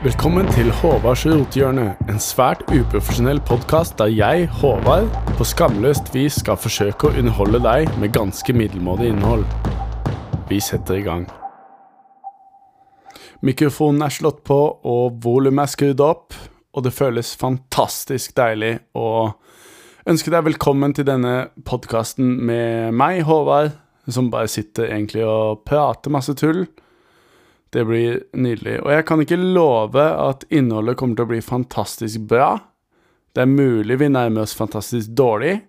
Velkommen til Håvards rotehjørne, en svært uprofesjonell podkast der jeg, Håvard, på skamløst vis skal forsøke å underholde deg med ganske middelmådig innhold. Vi setter i gang. Mikrofonen er slått på, og volumet er skrudd opp, og det føles fantastisk deilig å ønske deg velkommen til denne podkasten med meg, Håvard, som bare sitter egentlig og prater masse tull. Det blir nydelig. Og jeg kan ikke love at innholdet kommer til å bli fantastisk bra. Det er mulig vi nærmer oss fantastisk dårlig,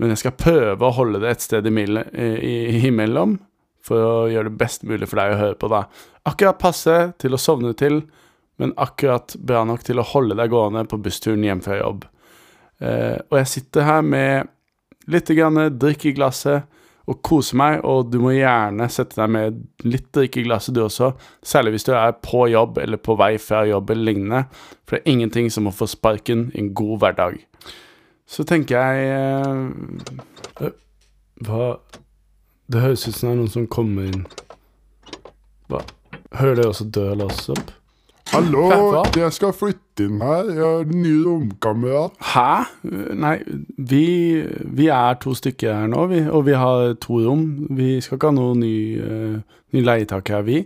men jeg skal prøve å holde det et sted imellom, for å gjøre det best mulig for deg å høre på. da. Akkurat passe til å sovne til, men akkurat bra nok til å holde deg gående på bussturen hjem fra jobb. Eh, og jeg sitter her med litt grann drikk i glasset og kose meg, og du må gjerne sette deg med litt drikke i glasset du også, særlig hvis du er på jobb eller på vei fra jobb eller lignende, for det er ingenting som å få sparken i en god hverdag. Så tenker jeg eh, øh, Hva Det høres ut som det er noen som kommer inn Hva? Hører dere også døra låses opp? Hallo, Hva? jeg skal flytte inn her. Jeg har ny romkamerat. Hæ? Nei, vi, vi er to stykker her nå, vi, og vi har to rom. Vi skal ikke ha noen ny, uh, ny leietaker her, vi.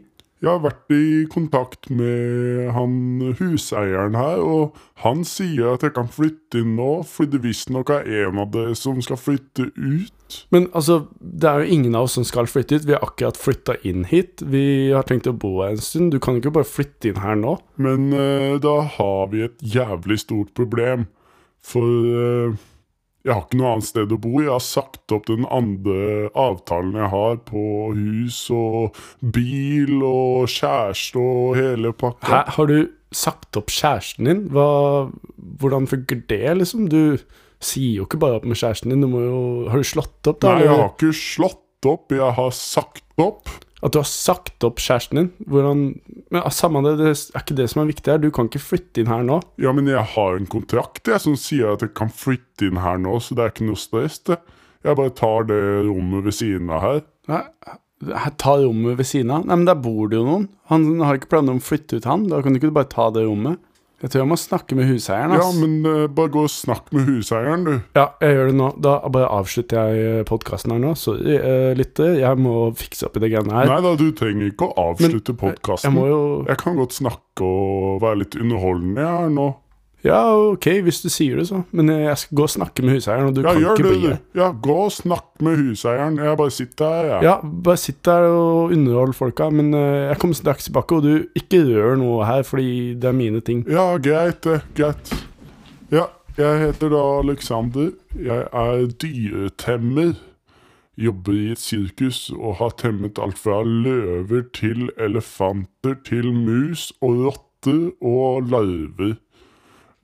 Jeg har vært i kontakt med han huseieren her, og han sier at jeg kan flytte inn nå, fordi det visstnok er en av dere som skal flytte ut. Men altså, det er jo ingen av oss som skal flytte ut. Vi har akkurat flytta inn hit. Vi har tenkt å bo her en stund. Du kan ikke bare flytte inn her nå. Men uh, da har vi et jævlig stort problem, for eh, jeg har ikke noe annet sted å bo. Jeg har sagt opp den andre avtalen jeg har på hus og bil og kjæreste og hele pakka. Hæ, har du sagt opp kjæresten din? Hva, hvordan funker det, liksom? Du sier jo ikke bare opp med kjæresten din. Du jo, har du slått opp, da? Nei, jeg har ikke slått opp, jeg har sagt opp. At du har sagt opp kjæresten din? Hvordan Men ah, Samme det, det er ikke det som er viktig her. Du kan ikke flytte inn her nå. Ja, men jeg har en kontrakt jeg, som sier at jeg kan flytte inn her nå, så det er ikke noe stress. det. Jeg bare tar det rommet ved siden av her. Nei, ta rommet ved siden av. Nei, men der bor det jo noen. Han har ikke planer om å flytte ut han. Da kan du ikke bare ta det rommet. Jeg tror jeg må snakke med huseieren. Ja, men uh, bare gå og snakk med huseieren, du. Ja, jeg gjør det nå. Da bare avslutter jeg podkasten her nå. Sorry, uh, lytter. Jeg må fikse opp i det greiene her. Nei da, du trenger ikke å avslutte Jeg jeg, jo Jeg kan godt snakke og være litt underholdende her nå. Ja, ok, hvis du sier det, så. Men jeg skal gå og snakke med huseieren, og du Ja, kan ikke det, bli her. Ja, gå og snakk med huseieren. Jeg bare sitter her, jeg. Ja, bare sitt der og underhold folka, men eh, jeg kommer straks tilbake, og du ikke rør noe her, fordi det er mine ting. Ja, greit, det. Greit. Ja, jeg heter da Alexander. Jeg er dyretemmer. Jobber i et sirkus og har temmet alt fra løver til elefanter til mus og rotter og larver.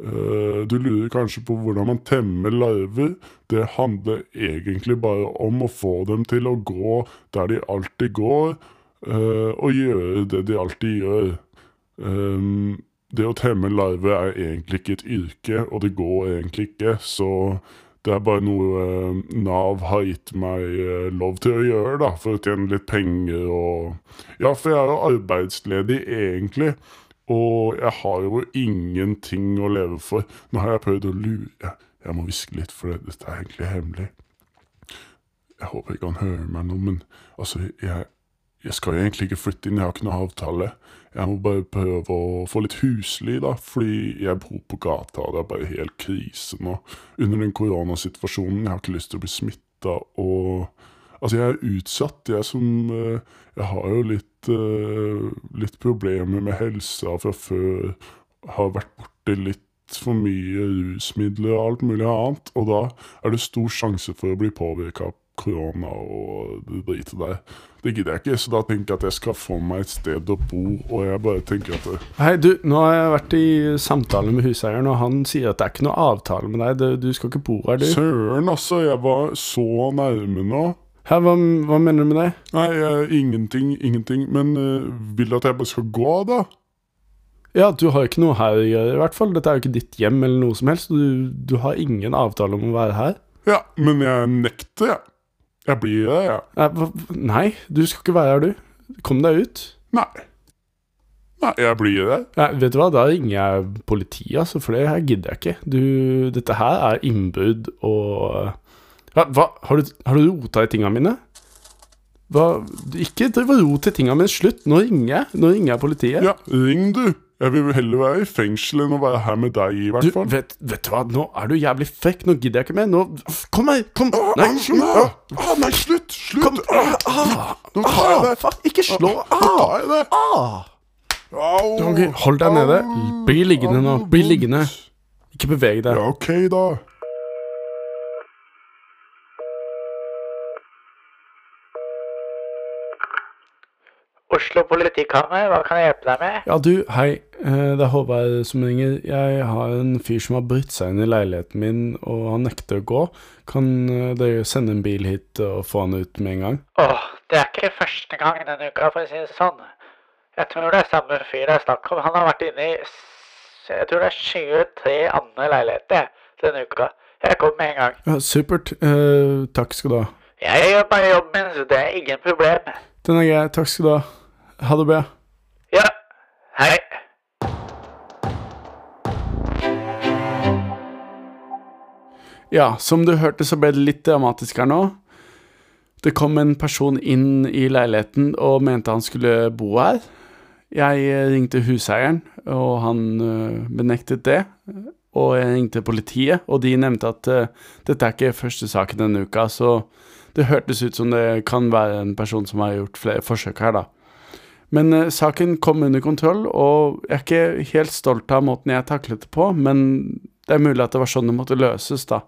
Eh, Du lurer kanskje på hvordan man temmer larver. Det handler egentlig bare om å få dem til å gå der de alltid går, eh, og gjøre det de alltid gjør. Um, det å temme larver er egentlig ikke et yrke, og det går egentlig ikke, så det er bare noe eh, Nav har gitt meg eh, lov til å gjøre, da, for å tjene litt penger og Ja, for jeg er jo arbeidsledig egentlig, og jeg har jo ingenting å leve for. Nå har jeg prøvd å lure Jeg, må hviske litt, for det, dette er egentlig hemmelig. Jeg håper ikke han hører meg nå, men altså, jeg, jeg skal jo egentlig ikke flytte inn, jeg har ikke noe avtale. Jeg må bare prøve å få litt husly, da, fordi jeg bor på gata, og det er bare helt krise nå. Under den koronasituasjonen, jeg har ikke lyst til å bli smitta, og Altså, jeg er utsatt, jeg som eh, Jeg har jo litt, eh, litt problemer med helsa fra før. Har vært borti litt for mye rusmidler og alt mulig annet, og da er det stor sjanse for å bli påvirka av korona og det dritet der. Det gidder jeg ikke, så da tenker jeg at jeg skal få meg et sted å bo, og jeg bare tenker at det, Hei, du, nå har jeg vært i samtale med huseieren, og han sier at det er ikke noe avtale med deg. Du, du skal ikke bo her, du. Søren, altså, jeg var så nærme nå. Hæ, hva, hva mener du med det? Nei, jeg, ingenting, ingenting. Men eh, vil du at jeg bare skal gå, da? Ja, du har ikke noe her å gjøre, i hvert fall. Dette er jo ikke ditt hjem eller noe som helst. Du, du har ingen avtale om å være her. Ja, men jeg nekter, jeg. Jeg blir her, jeg. Hva, nei, du skal ikke være her, du. Kom deg ut. Nei. Nei, jeg blir det. Nei, vet du hva, da ringer jeg politiet, altså, for det her gidder jeg ikke. Du, dette her er innbrudd og ja, Hva, har du, har du rota i tinga mine? Hva, ikke rot i tinga mine. Slutt. Nå ringer jeg. Nå ringer jeg politiet. Ja, ring du. Jeg vil heller være i fengsel enn å være her med deg, i hvert Du, fall. vet, vet du hva, nå er du jævlig frekk. Nå gidder jeg ikke mer. Nå, kom her! Kom! Ah, Nei! Ah, ah, nei, slutt! Slutt! Ah, Ah, Nå tar jeg ah, det. fuck, ikke slå! Nå Ah, tar jeg det. ah. Au! Ok, hold deg nede. Bli liggende nå. Bli liggende. Ikke beveg deg. Ja, ok, da. Oslo politikammer, hva kan jeg hjelpe deg med? Ja, du, hei. Eh, Det er Håvard som ringer. Jeg har en fyr som har brutt seg inn i leiligheten min, og han nekter å gå. Kan eh, dere sende en bil hit og få han ut med en gang? Åh, det er ikke første gang denne uka, for å si det sånn. Jeg tror det er samme fyr det er snakk om. Han har vært inne i Jeg tror det er 23 andre leiligheter denne uka. Jeg kommer med en gang. Ja, Supert. Eh, takk skal du ha. Jeg gjør bare jobben min, så det er ingen problem. Den er grei. Takk skal du ha. Ha det bra. Ja, hei. Ja, som du hørte, så ble det litt dramatisk her nå. Det kom en person inn i leiligheten og mente han skulle bo her. Jeg eh, ringte huseieren, og han eh, benektet det. Og jeg ringte politiet, og de nevnte at uh, dette er ikke første saken denne uka, så det hørtes ut som det kan være en person som har gjort flere forsøk her, da. Men uh, saken kom under kontroll, og jeg er ikke helt stolt av måten jeg taklet det på, men det er mulig at det var sånn det måtte løses, da.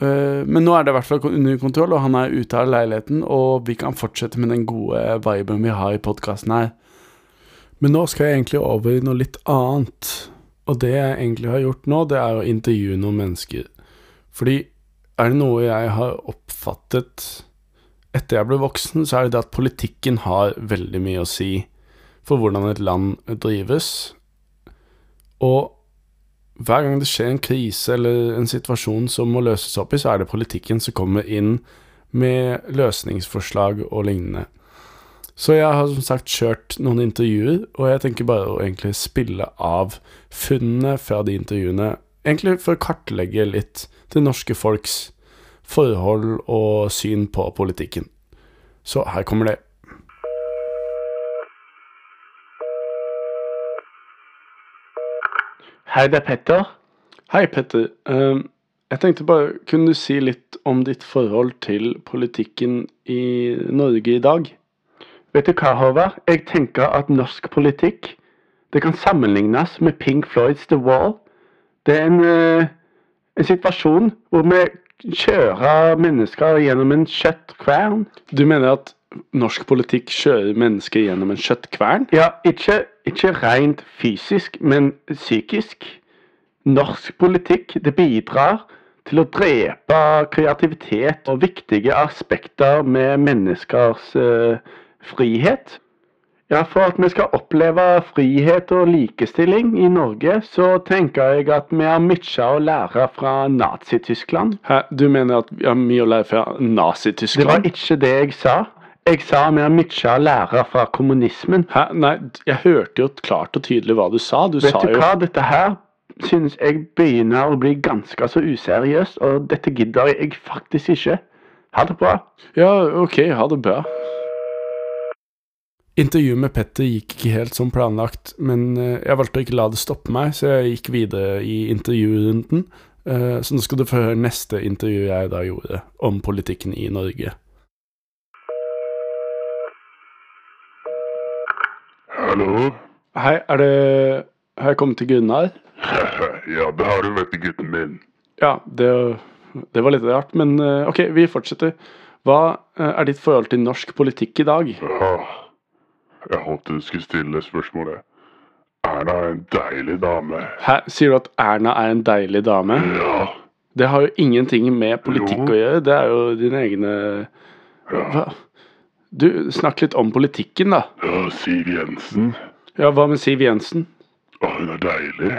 Uh, men nå er det i hvert fall under kontroll, og han er ute av leiligheten, og vi kan fortsette med den gode viben vi har i podkasten her. Men nå skal jeg egentlig over i noe litt annet. Og det jeg egentlig har gjort nå, det er å intervjue noen mennesker. Fordi er det noe jeg har oppfattet etter jeg ble voksen, så er det det at politikken har veldig mye å si for hvordan et land drives. Og hver gang det skjer en krise eller en situasjon som må løses opp i, så er det politikken som kommer inn med løsningsforslag og lignende. Så jeg har som sagt kjørt noen intervjuer, og jeg tenker bare å egentlig spille av funnene fra de intervjuene, egentlig for å kartlegge litt det norske folks forhold og syn på politikken. Så her kommer det. Hei, det er Petter. Hei, Petter. Ehm, jeg tenkte bare, kunne du si litt om ditt forhold til politikken i Norge i dag? Vet du hva, Håvard? Jeg tenker at norsk politikk det kan sammenlignes med Pink Floyds The Wall. Det er en, eh, en situasjon hvor vi kjører mennesker gjennom en kjøttkvern. Du mener at norsk politikk kjører mennesker gjennom en kjøttkvern? Ja, ikke, ikke rent fysisk, men psykisk. Norsk politikk det bidrar til å drepe kreativitet og viktige aspekter med menneskers uh, frihet. Ja, For at vi skal oppleve frihet og likestilling i Norge, så tenker jeg at vi har mye å lære fra Nazi-Tyskland. Hæ, Du mener at vi har mye å lære fra Nazi-Tyskland? Det var ikke det jeg sa. Jeg sa vi har mye å lære fra kommunismen. Hæ, nei, jeg hørte jo klart og tydelig hva du sa. Du Vet sa du jo hva, dette her synes jeg begynner å bli ganske så useriøst, og dette gidder jeg faktisk ikke. Ha det bra. Ja, ok, ha det bra. Intervjuet med Petter gikk ikke helt som planlagt, men eh, jeg valgte å ikke la det stoppe meg, så jeg gikk videre i intervjurunden. Eh, Så nå skal du få høre neste intervju jeg da gjorde om politikken i Norge. Hallo? Hei, er det Har jeg kommet til Gunnar? ja, det har du, vet du, gutten min. Ja, det, det var litt rart, men eh, ok, vi fortsetter. Hva er ditt forhold til norsk politikk i dag? Ah, jeg håpte du skulle stille spørsmålet. Erna er en deilig dame. Hæ, sier du at Erna er en deilig dame? Ja, Det har jo ingenting med politikk Jo. å gjøre, det er jo dine egne Hva? Du, snakk litt om politikken, da. ja Siv Jensen. Ja, hva med Siv Jensen? Å, hun er deilig.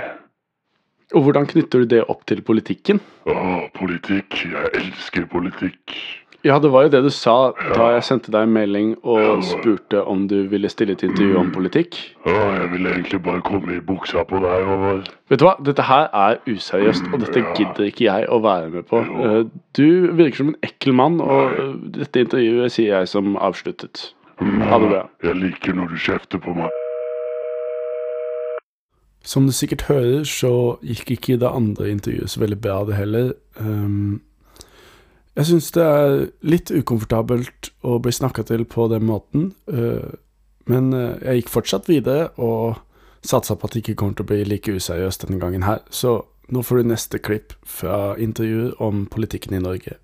Og hvordan knytter du det opp til politikken? Å, politikk. Jeg elsker politikk. Ja, det var jo det du sa da jeg sendte deg en melding og spurte om du ville stille til intervju om politikk. Ja, jeg ville egentlig bare komme i buksa på deg, og... Vet du hva, dette her er useriøst, og dette gidder ikke jeg å være med på. Eh, Du virker som en ekkel mann, og dette intervjuet sier jeg som avsluttet. Ha det bra. Jeg liker når du kjefter på meg. Som du sikkert hører, så gikk ikke det andre intervjuet så veldig bra, det heller. Um, jeg syns det er litt ukomfortabelt å bli snakka til på den måten, uh, men uh, jeg gikk fortsatt videre og satsa på at det ikke kommer til å bli like useriøst denne gangen her. Så nå får du neste klipp fra intervjuet om politikken i Norge.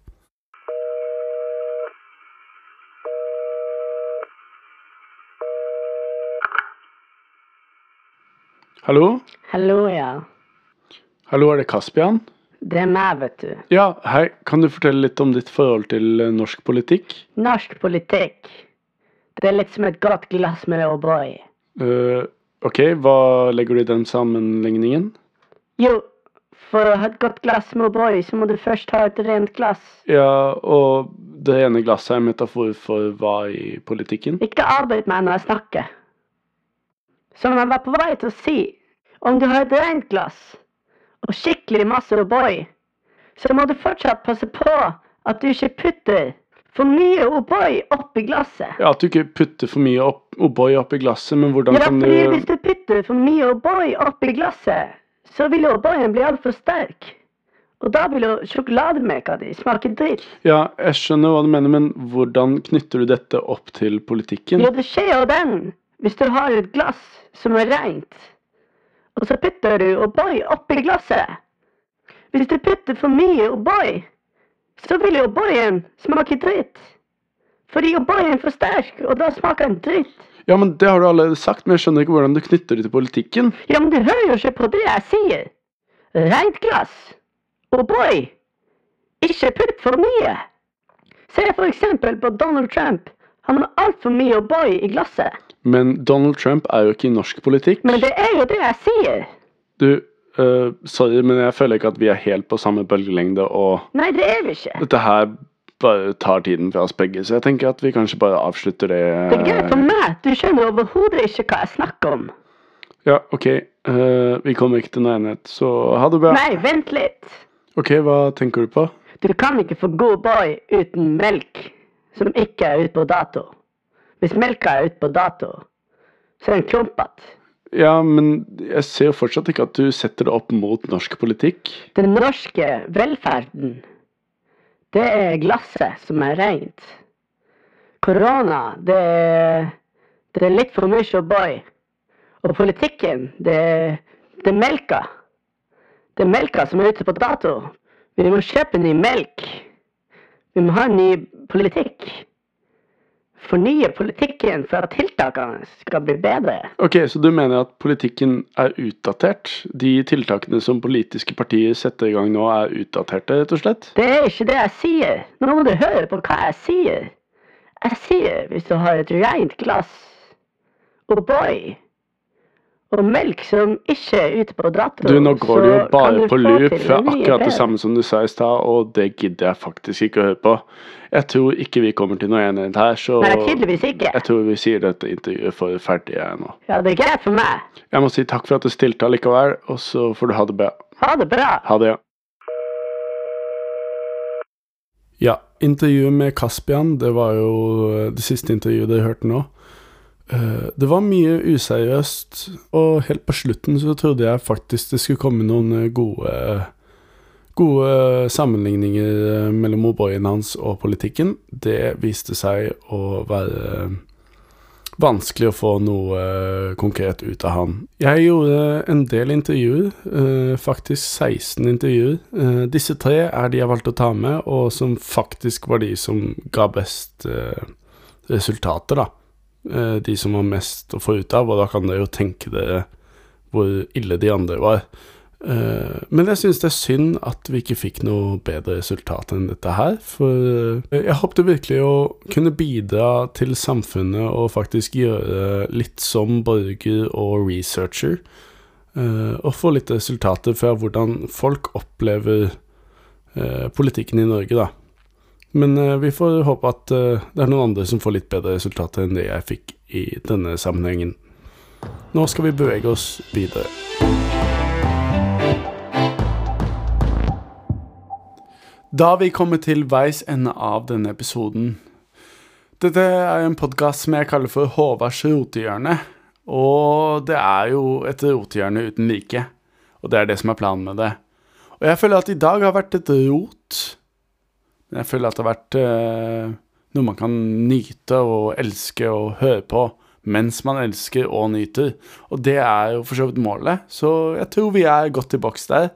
Hallo? Hallo, ja. Hallo, er det Kaspian? Det er meg, vet du. Ja, hei. Kan du fortelle litt om ditt forhold til eh, norsk politikk? Norsk politikk, det er litt som et godt glass med O'boy. Uh, ok, hva legger du i den sammenligningen? Jo, for å ha et godt glass med O'boy, så må du først ha et rent glass. Ja, og det ene glasset er metafor for hva i politikken? Ikke arbeid meg når jeg snakker. Som jeg var på vei til å si, om du har et rent glass og skikkelig masse O'boy, så må du fortsatt passe på at du ikke putter for mye O'boy oppi glasset. Ja, at du ikke putter for mye opp, O'boy oppi glasset, men hvordan Ja, kan du hvis du putter for mye O'boy oppi glasset, så vil O'boyen bli altfor sterk. Og da vil jo sjokolademelka di smake dritt. Ja, jeg skjønner hva du mener, men hvordan knytter du dette opp til politikken? Jo, det skjer jo den hvis du har et glass som er rent, og så putter du O'boy oppi glasset. Hvis du putter for mye O'boy, så vil jo O'boyen smake dritt. Fordi O'boyen er for sterk, og da smaker den dritt. Ja, men det har du allerede sagt, men jeg skjønner ikke hvordan du knytter det til politikken. Ja, men du hører jo ikke på det jeg sier. Rent glass. O'boy. Ikke putt for mye. Se for eksempel på Donald Trump. Han har altfor mye O'boy i glasset. Men Donald Trump er jo ikke i norsk politikk. Men det er jo det jeg sier. Du, uh, sorry, men jeg føler ikke at vi er helt på samme bølgelengde, og Nei, det er vi ikke. dette her bare tar tiden fra oss begge, så jeg tenker at vi kanskje bare avslutter det. Det er greit for meg. Du skjønner overhodet ikke hva jeg snakker om. Ja, ok. Uh, vi kommer ikke til noen enighet, så ha det bra. Nei, vent litt. Ok, hva tenker du på? Du kan ikke få god boy uten melk som ikke er ute på dato. Hvis melka er ute på dato, så er den klumpete. Ja, men jeg ser fortsatt ikke at du setter det opp mot norsk politikk. Den norske velferden, det er glasset som er rent. Korona, det er, det er litt for mye O'boy. Og politikken, det er, det er melka. Det er melka som er ute på dato. Vi må kjøpe ny melk. Vi må ha ny politikk. Fornye politikken for at tiltakene skal bli bedre. Ok, så du mener at politikken er utdatert? De tiltakene som politiske partier setter i gang nå er utdaterte, rett og slett? Det er ikke det jeg sier. Nå må du høre på hva jeg sier. Jeg sier hvis du har et rent glass O'boy og melk som ikke er ute på dato, Du, nå går det jo bare på loop for akkurat det samme som du sa i stad, og det gidder jeg faktisk ikke å høre på. Jeg tror ikke vi kommer til noe enighet her, så Nei, tydeligvis ikke. jeg tror vi sier dette intervjuet for ferdig jeg nå. Ja, det er greit for meg. Jeg må si takk for at du stilte allikevel, og så får du ha det bra. Ha det bra. Ha det, ja. Ja, intervjuet med Kaspian, det var jo det siste intervjuet dere hørte nå. Eh, Det var mye useriøst, og helt på slutten så trodde jeg faktisk det skulle komme noen eh, gode Gode sammenligninger eh, mellom O'boyen hans og politikken. Det viste seg å være vanskelig å få noe konkret ut av han. Jeg gjorde en del intervjuer, faktisk 16 intervjuer. Disse tre er de jeg valgte å ta med, og som faktisk var de som ga best resultater, da. Eh, de som var mest å få ut av, og da kan dere jo tenke dere hvor ille de andre var. Eh, men jeg syns det er synd at vi ikke fikk noe bedre resultat enn dette her. For eh, jeg håpte virkelig å kunne bidra til samfunnet og faktisk gjøre litt som borger og researcher. og få litt resultater fra hvordan folk opplever politikken i Norge, da. Men uh, vi får håpe at uh, det er noen andre som får litt bedre resultater enn det jeg fikk i denne sammenhengen. Nå skal vi bevege oss videre. Da vi kommet til veis ende av denne episoden. Dette er en podkast som jeg kaller for Håvards rotehjørne. Og det er jo et rotehjørne uten like. Og det er det som er planen med det. Og jeg føler at i dag har vært et rot. Men jeg føler at det har vært eh, noe man kan nyte og elske og høre på mens man elsker og nyter. Og det er jo for så vidt målet. Så jeg tror vi er godt i boks der.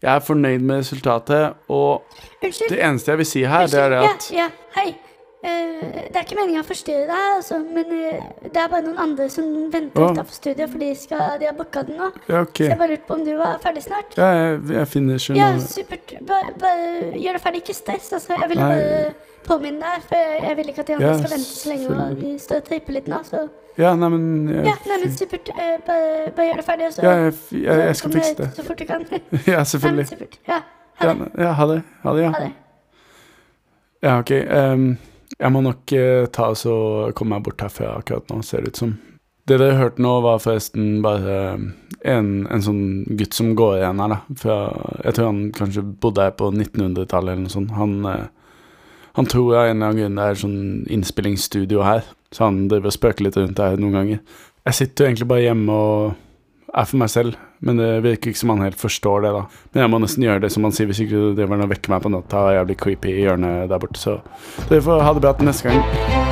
Jeg er fornøyd med resultatet, og Unnskyld. det eneste jeg vil si her, det er det at Ja, ja, hei. Eh, det er ikke meningen å forstyrre deg, altså, men eh, det er bare noen andre som venter oh. utenfor studiet, for de, skal, de har booka den nå. Ja, ok. Så jeg bare lurte på om du var ferdig snart. Ja, jeg, jeg finner ikke noe Ja, supert. Bare, bare gjør det ferdig, ikke stress. Altså, jeg ville bare påminne deg, for jeg, jeg vil ikke at de andre Ja, skal vente så lenge, og de står og tripper litt nå, så Ja, nei, men jeg, Ja, nei, men supert. Eh, bare, bare gjør det ferdig, og så ja, jeg, jeg, skal fikse det. Så fort du kan. Ja, Nei, men selvfølgelig. supert. Ja, ha det. ja, ha det. Ha det, ja. Ha det. Ja, ok. ehm, jeg må nok eh, ta oss og komme meg bort herfra akkurat nå, ser det ut som. Det dere hørte nå, var forresten bare eh, en, en sånn gutt som går igjen her, da. Fra, jeg tror han kanskje bodde her på 1900-tallet eller noe sånt. Han, eh, han tror av en eller annen grunn det er sånn innspillingsstudio her, så han driver og spøker litt rundt her noen ganger. Jeg sitter jo egentlig bare hjemme og er for meg selv, men det virker ikke som han helt forstår det, da. Men jeg må nesten gjøre det som han sier, hvis ikke du driver noe å vekke meg på natta og jævlig creepy i hjørnet der borte, så dere får ha det bra til neste gang.